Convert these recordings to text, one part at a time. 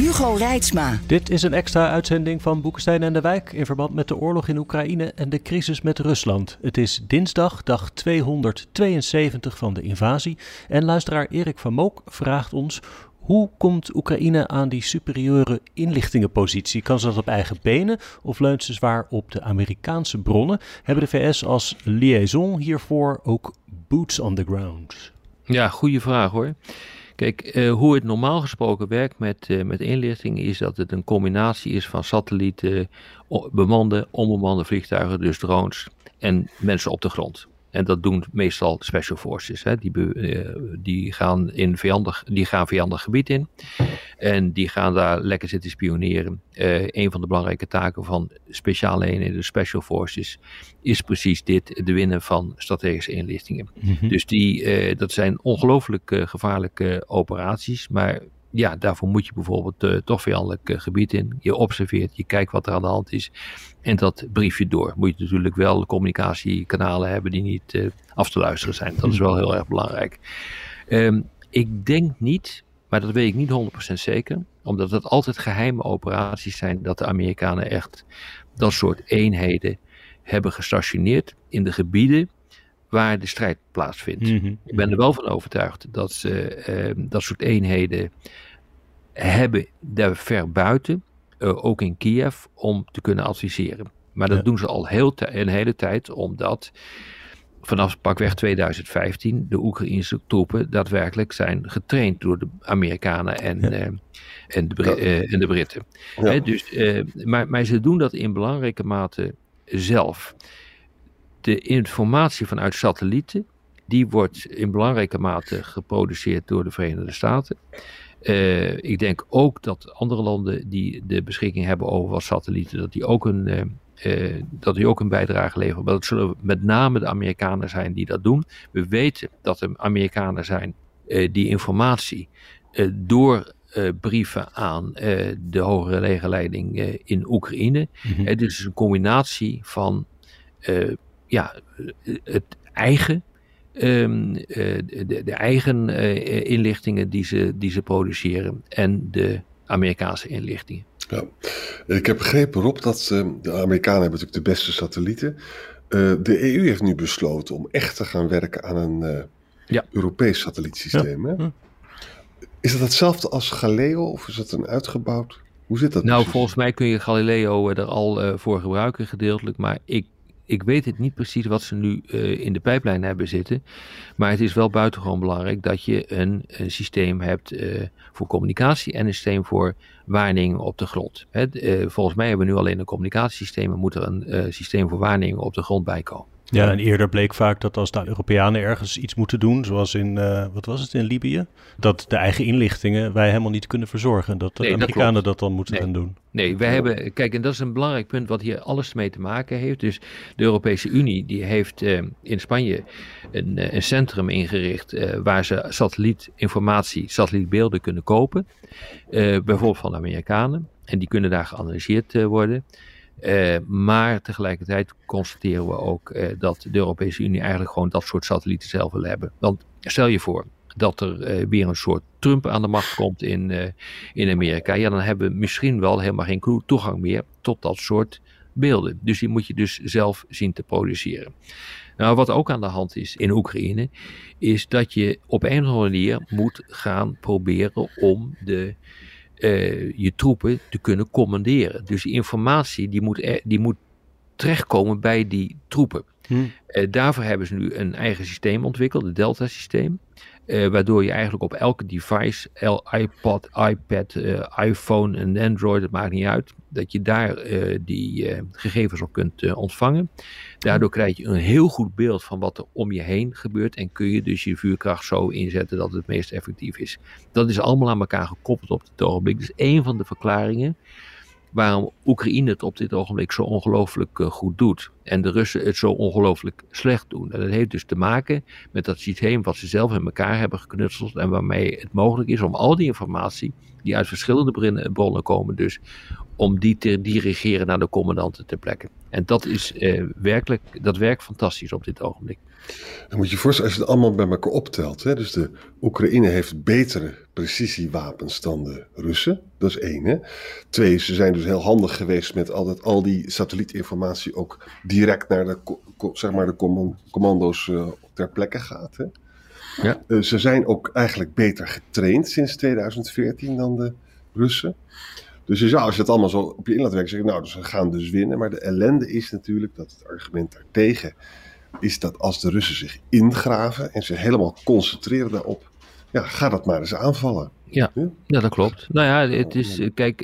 Hugo Reitsma. Dit is een extra uitzending van Boekenstein en de Wijk in verband met de oorlog in Oekraïne en de crisis met Rusland. Het is dinsdag, dag 272 van de invasie. En luisteraar Erik van Mook vraagt ons hoe komt Oekraïne aan die superieure inlichtingenpositie? Kan ze dat op eigen benen of leunt ze zwaar op de Amerikaanse bronnen? Hebben de VS als liaison hiervoor ook boots on the ground? Ja, goede vraag hoor. Kijk, eh, hoe het normaal gesproken werkt met, uh, met inlichting is dat het een combinatie is van satellieten, bemande, onbemande vliegtuigen, dus drones en mensen op de grond. En dat doen meestal special forces. Hè. Die, uh, die, gaan in vijandig, die gaan vijandig gebied in. En die gaan daar lekker zitten spioneren. Uh, een van de belangrijke taken van speciale eenheden, special forces, is precies dit: de winnen van strategische inlichtingen. Mm -hmm. Dus die, uh, dat zijn ongelooflijk gevaarlijke operaties. Maar ja, daarvoor moet je bijvoorbeeld uh, toch vijandelijk uh, gebied in. Je observeert, je kijkt wat er aan de hand is. En dat brief je door. Moet je natuurlijk wel communicatiekanalen hebben die niet uh, af te luisteren zijn. Dat is wel heel erg belangrijk. Um, ik denk niet, maar dat weet ik niet 100% zeker. Omdat het altijd geheime operaties zijn. Dat de Amerikanen echt dat soort eenheden hebben gestationeerd in de gebieden waar de strijd plaatsvindt. Mm -hmm. Ik ben er wel van overtuigd dat ze uh, dat soort eenheden hebben daar ver buiten, uh, ook in Kiev, om te kunnen adviseren. Maar dat ja. doen ze al heel een hele tijd, omdat vanaf pakweg 2015 de Oekraïnse troepen daadwerkelijk zijn getraind door de Amerikanen en, ja. uh, en, de, en, de, Britten. Ja. dus, maar, maar ze doen dat in belangrijke mate zelf de informatie vanuit satellieten, die wordt in belangrijke mate geproduceerd door de Verenigde Staten. Uh, ik denk ook dat andere landen die de beschikking hebben over wat satellieten, dat die ook een, uh, uh, dat die ook een bijdrage leveren. Maar dat zullen met name de Amerikanen zijn die dat doen. We weten dat er Amerikanen zijn die informatie door brieven aan de hogere legerleiding in Oekraïne. Mm -hmm. Het is een combinatie van ja, het eigen, um, de, de, eigen uh, inlichtingen die ze, die ze produceren en de Amerikaanse inlichtingen. Ja, ik heb begrepen, Rob, dat uh, de Amerikanen hebben natuurlijk de beste satellieten. De EU heeft nu besloten om echt te gaan werken aan een ja. Europees satellietsysteem. Ja. Hè? Is dat hetzelfde als Galileo of is dat een uitgebouwd? Hoe zit dat? Nou, precies? volgens mij kun je Galileo er al voor gebruiken, gedeeltelijk. Maar ik ik weet het niet precies wat ze nu uh, in de pijplijn hebben zitten. Maar het is wel buitengewoon belangrijk dat je een, een systeem hebt uh, voor communicatie en een systeem voor waarneming op de grond. Hè, uh, volgens mij hebben we nu alleen een communicatiesysteem. Er moet er een systeem voor waarneming op de grond bij komen. Ja, en eerder bleek vaak dat als de Europeanen ergens iets moeten doen, zoals in, uh, wat was het, in Libië, dat de eigen inlichtingen wij helemaal niet kunnen verzorgen. Dat de nee, Amerikanen dat, dat, dan moeten nee. gaan doen. Nee, wij hebben, kijk, en dat is een belangrijk punt wat hier alles mee te maken heeft. Dus de Europese Unie, die heeft uh, in Spanje een, uh, een centrum ingericht waar ze satellietinformatie, satellietbeelden kunnen kopen. bijvoorbeeld van de Amerikanen. En die kunnen daar geanalyseerd worden. Uh, maar tegelijkertijd constateren we ook uh, dat de Europese Unie eigenlijk gewoon dat soort satellieten zelf wil hebben. Want stel je voor dat er uh, weer een soort Trump aan de macht komt in, in Amerika. Ja, dan hebben we misschien wel helemaal geen toegang meer tot dat soort beelden. Dus die moet je dus zelf zien te produceren. Nou, wat ook aan de hand is in Oekraïne, is dat je op een of andere manier moet gaan proberen om de uh, je troepen te kunnen commanderen. Dus die informatie die moet, er, die moet terechtkomen bij die troepen. Hmm. daarvoor hebben ze nu een eigen systeem ontwikkeld, het Delta-systeem. Uh, waardoor je eigenlijk op elke device, iPod, iPad, uh, iPhone en Android, het maakt niet uit, dat je daar uh, die gegevens op kunt ontvangen. Daardoor krijg je een heel goed beeld van wat er om je heen gebeurt en kun je dus je vuurkracht zo inzetten dat het meest effectief is. Dat is allemaal aan elkaar gekoppeld op dit ogenblik. Dus een van de verklaringen waarom Oekraïne het op dit ogenblik zo ongelooflijk goed doet. En de Russen het zo ongelooflijk slecht doen. En dat heeft dus te maken met dat systeem wat ze zelf in elkaar hebben geknutseld. En waarmee het mogelijk is om al die informatie, die uit verschillende bronnen komen, dus om die te dirigeren naar de commandanten ter plekke. En dat is uh, werkelijk, dat werkt fantastisch op dit ogenblik. Dan moet je je voorstellen, als je het allemaal bij elkaar optelt. Hè? Dus de Oekraïne heeft betere precisiewapens dan de Russen. Dat is één. Hè? Twee, ze zijn dus heel handig geweest met al, dat, al die satellietinformatie ook direct naar de, zeg maar de commando's uh, ter plekke gaat. Hè? Ja. Uh, ze zijn ook eigenlijk beter getraind sinds 2014 dan de Russen. Dus je zou, als je het allemaal zo op je in laat werken, zeggen, nou, dus we gaan dus winnen. Maar de ellende is natuurlijk dat het argument daartegen is dat als de Russen zich ingraven en zich helemaal concentreren daarop, ja, ga dat maar eens aanvallen. Ja, ja, dat klopt. Nou ja, het is, kijk,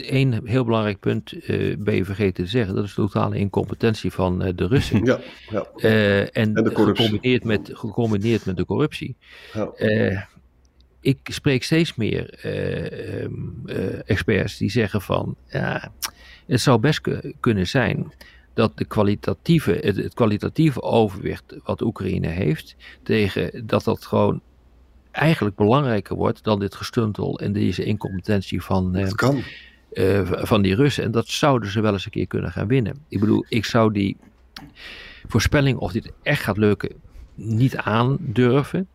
één heel belangrijk punt uh, ben je vergeten te zeggen. Dat is de totale incompetentie van uh, de Russen. Ja, ja. Uh, en, en de gecombineerd, met, gecombineerd met de corruptie. Ja. ik spreek steeds meer ehm, experts die zeggen van, ja, het zou best kunnen zijn dat de kwalitatieve, het, kwalitatieve overwicht wat Oekraïne heeft, tegen dat dat gewoon eigenlijk belangrijker wordt dan dit gestuntel en deze incompetentie van, uh, kan. Uh, van die Russen. En dat zouden ze wel eens een keer kunnen gaan winnen. Ik bedoel, ik zou die voorspelling of dit echt gaat lukken niet aandurven.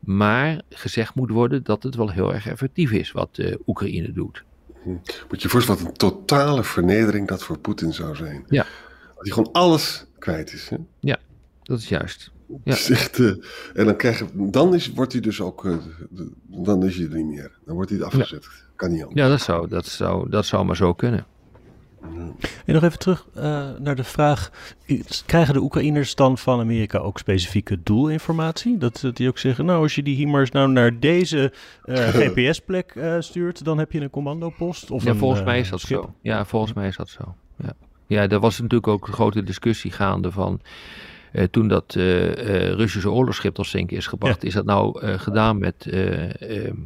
Maar gezegd moet worden dat het wel heel erg effectief is wat uh, Oekraïne doet. Hm. Moet je voorstellen wat een totale vernedering dat voor Poetin zou zijn. Ja. Dat hij gewoon alles kwijt is. Hè? Ja, dat is juist. Ja. Echt, uh, en dan, krijg je, dan is, wordt hij dus ook, uh, dan is hij er niet meer. Dan wordt hij afgezet. Ja. Kan niet anders. Ja, dat zou, dat, zou, dat zou maar zo kunnen. En nog even terug uh, naar de vraag: krijgen de Oekraïners dan van Amerika ook specifieke doelinformatie? Dat, dat die ook zeggen: Nou, als je die HIMARS nou naar deze GPS-plek stuurt, dan heb je een commandopost? Of ja, een, volgens mij is dat zo. Ja, volgens mij is dat zo. Ja. Ja, er was natuurlijk ook een grote discussie gaande van. Uh, toen dat uh, Russische oorlogsschip tot zinken is gebracht, is dat nou gedaan met,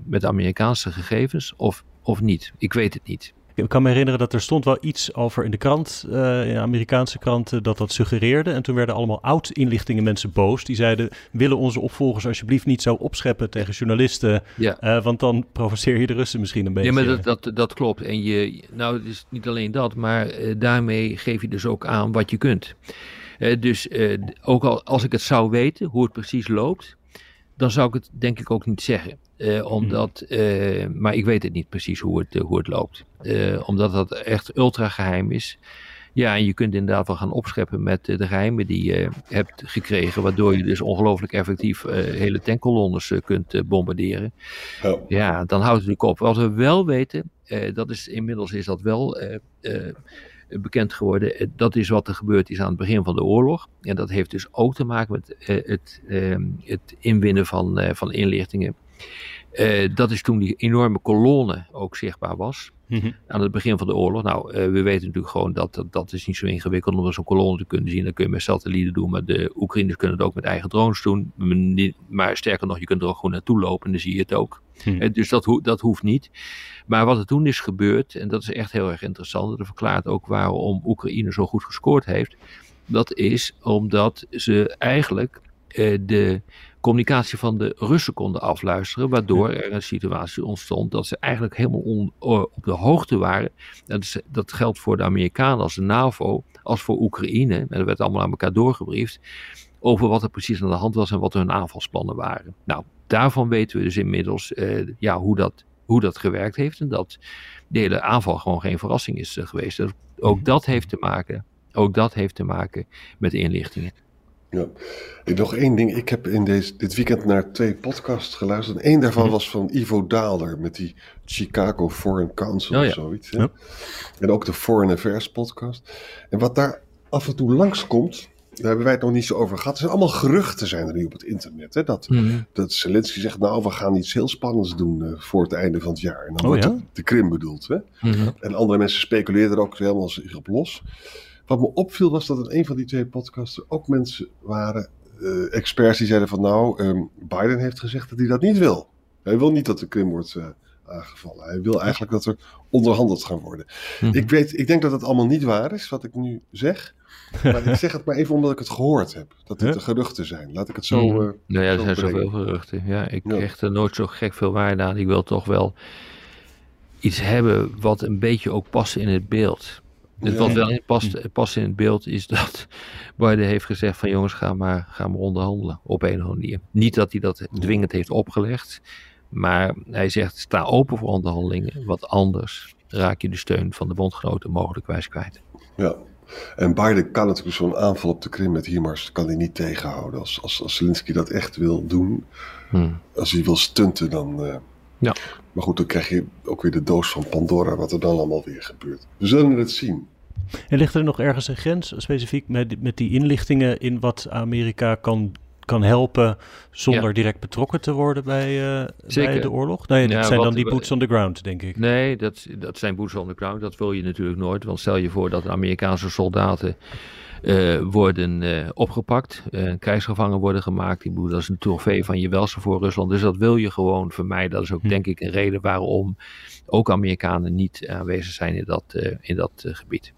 met Amerikaanse gegevens of, of niet? Ik weet het niet. Ik kan me herinneren dat er stond wel iets over in de krant, uh, in Amerikaanse kranten, dat dat suggereerde. En toen werden allemaal oud-inlichtingen mensen boos. Die zeiden, willen onze opvolgers alsjeblieft niet zo opscheppen tegen journalisten. Ja. Uh, want dan provoceer je de Russen misschien een beetje. Ja, maar dat, dat, dat klopt. En je, nou, het is niet alleen dat, maar uh, daarmee geef je dus ook aan wat je kunt. Dus ook al als ik het zou weten, hoe het precies loopt, dan zou ik het denk ik ook niet zeggen. Uh, omdat, uh, maar ik weet het niet precies hoe het, uh, hoe het loopt. omdat dat echt ultra geheim is. Ja, en je kunt inderdaad wel gaan opscheppen met de geheimen die je hebt gekregen. Waardoor je dus ongelooflijk effectief hele tankkolonnes kunt bombarderen. Oh. Ja, dan houdt het natuurlijk op. Wat we wel weten, dat is inmiddels is dat wel bekend geworden. Dat is wat er gebeurd is aan het begin van de oorlog. En dat heeft dus ook te maken met het, ehm, het inwinnen van, van inlichtingen uh, dat is toen die enorme kolonne ook zichtbaar was. Mhm. Aan het begin van de oorlog. Nou, uh, we weten natuurlijk gewoon dat, dat dat is niet zo ingewikkeld om zo'n kolonne te kunnen zien. Dat kun je met satellieten doen, maar de Oekraïners kunnen het ook met eigen drones doen. Maar sterker nog, je kunt er ook gewoon naartoe lopen en dan zie je het ook. Mhm. Uh, dus dat, ho dat hoeft niet. Maar wat er toen is gebeurd, en dat is echt heel erg interessant. Dat verklaart ook waarom Oekraïne zo goed gescoord heeft. Dat is omdat ze eigenlijk de communicatie van de Russen konden afluisteren, waardoor er een situatie ontstond dat ze eigenlijk helemaal on, op de hoogte waren. Dat, is, dat geldt voor de Amerikanen als de NAVO, als voor Oekraïne, en dat werd allemaal aan elkaar doorgebriefd, over wat er precies aan de hand was en wat hun aanvalsplannen waren. Nou, daarvan weten we dus inmiddels uh, ja, hoe, dat, hoe dat gewerkt heeft en dat de hele aanval gewoon geen verrassing is uh, geweest. Dus ook mhm. dat heeft te maken, ook dat heeft te maken met inlichtingen. Ja. nog één ding. Ik heb in deze, dit weekend naar twee podcasts geluisterd. En één daarvan mhm. was van Ivo Daalder met die Chicago Foreign Council oh, of zoiets. Ja. En ook de Foreign Affairs podcast. En wat daar af en toe langskomt, daar hebben wij het nog niet zo over gehad. Er zijn allemaal geruchten zijn er nu op het internet. Hè? Dat, mm dat Zelensky zegt, nou, we gaan iets heel spannends doen uh, voor het einde van het jaar. En dan oh, wordt ja? de Krim bedoeld. Hè? Mm En andere mensen speculeren er ook helemaal zich op los. Wat me opviel was dat in een van die twee podcasts er ook mensen waren, uh, experts die zeiden van nou, um, Biden heeft gezegd dat hij dat niet wil. Hij wil niet dat de Krim wordt uh, aangevallen. Hij wil eigenlijk dat er onderhandeld gaan worden. Mhm. Ik, weet, ik denk dat het allemaal niet waar is, wat ik nu zeg. Maar ik zeg het maar even omdat ik het gehoord heb. Dat dit de geruchten zijn. Laat ik het zo. Uh, nou ja, er zijn zoveel geruchten. Ja, ik ja. hecht er nooit zo gek veel waarde aan. Ik wil toch wel iets hebben wat een beetje ook past in het beeld. Dus wat wel past, past in het beeld is dat Biden heeft gezegd van jongens, ga maar, ga maar onderhandelen op een of andere manier. Niet dat hij dat dwingend heeft opgelegd, maar hij zegt sta open voor onderhandelingen, wat anders raak je de steun van de bondgenoten mogelijk wijs kwijt. Ja, en Biden kan natuurlijk zo'n aanval op de Krim met HIMARS kan hij niet tegenhouden. Als, als, als Zelensky dat echt wil doen, hmm. als hij wil stunten, dan... Uh, ja. Maar goed, dan krijg je ook weer de doos van Pandora, wat er dan allemaal weer gebeurt. We zullen het zien. En ligt er nog ergens een grens, specifiek met, met die inlichtingen, in wat Amerika kan kan helpen zonder direct betrokken te worden bij, uh, bij de oorlog? Nee, dat zijn dan die boots on the ground, denk ik. Nee, dat, dat zijn boots on the ground. Dat wil je natuurlijk nooit. Want stel je voor dat Amerikaanse soldaten uh, worden uh, opgepakt, uh, krijgsgevangen worden gemaakt. Die dat is een trofee van je welste voor Rusland. Dus dat wil je gewoon vermijden. Dat is ook hm. denk ik een reden waarom ook Amerikanen niet aanwezig zijn in dat, in dat gebied.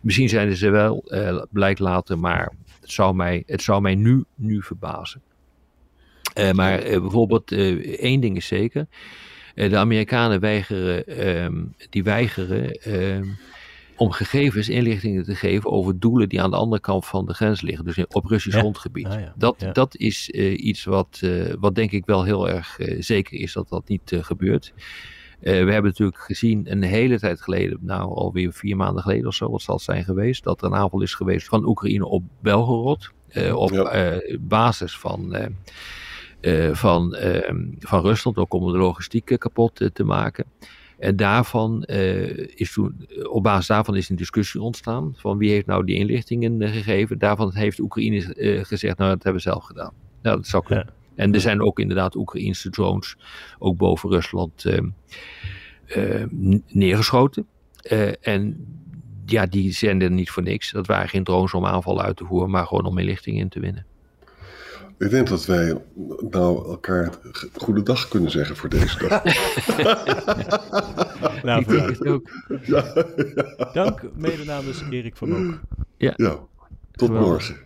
misschien zijn ze wel, blijkt later, maar het zou mij, het zou mij nu, nu verbazen. Maar bijvoorbeeld één ding is zeker. de Amerikanen weigeren, ehm, die weigeren ehm, om gegevens, inlichtingen te geven over doelen die aan de andere kant van de grens liggen. Dus op Russisch grondgebied. Ah, dat, dat is iets wat, wat denk ik wel heel erg zeker is dat dat niet gebeurt. we hebben natuurlijk gezien een hele tijd geleden, nou alweer vier maanden geleden of zo, wat zal het zijn geweest, dat er een aanval is geweest van Oekraïne op Belgorod. Uh, op uh, basis van, uh, van, ehm, van Rusland, ook om de logistiek kapot te maken. En daarvan is toen, op basis daarvan is een discussie ontstaan van wie heeft nou die inlichtingen gegeven. Daarvan heeft Oekraïne gezegd, nou dat hebben we zelf gedaan. Nou, dat zou kunnen. En er zijn ook inderdaad Oekraïnse drones ook boven Rusland neergeschoten. en ja, die zenden niet voor niks. Dat waren geen drones om aanval uit te voeren, maar gewoon om inlichting in te winnen. Ik denk dat wij nou elkaar goedendag kunnen zeggen voor deze dag. nou, ik denk het ook. Ja, ja. Dank, mede namens Erik van Mook. Ja, ja tot morgen.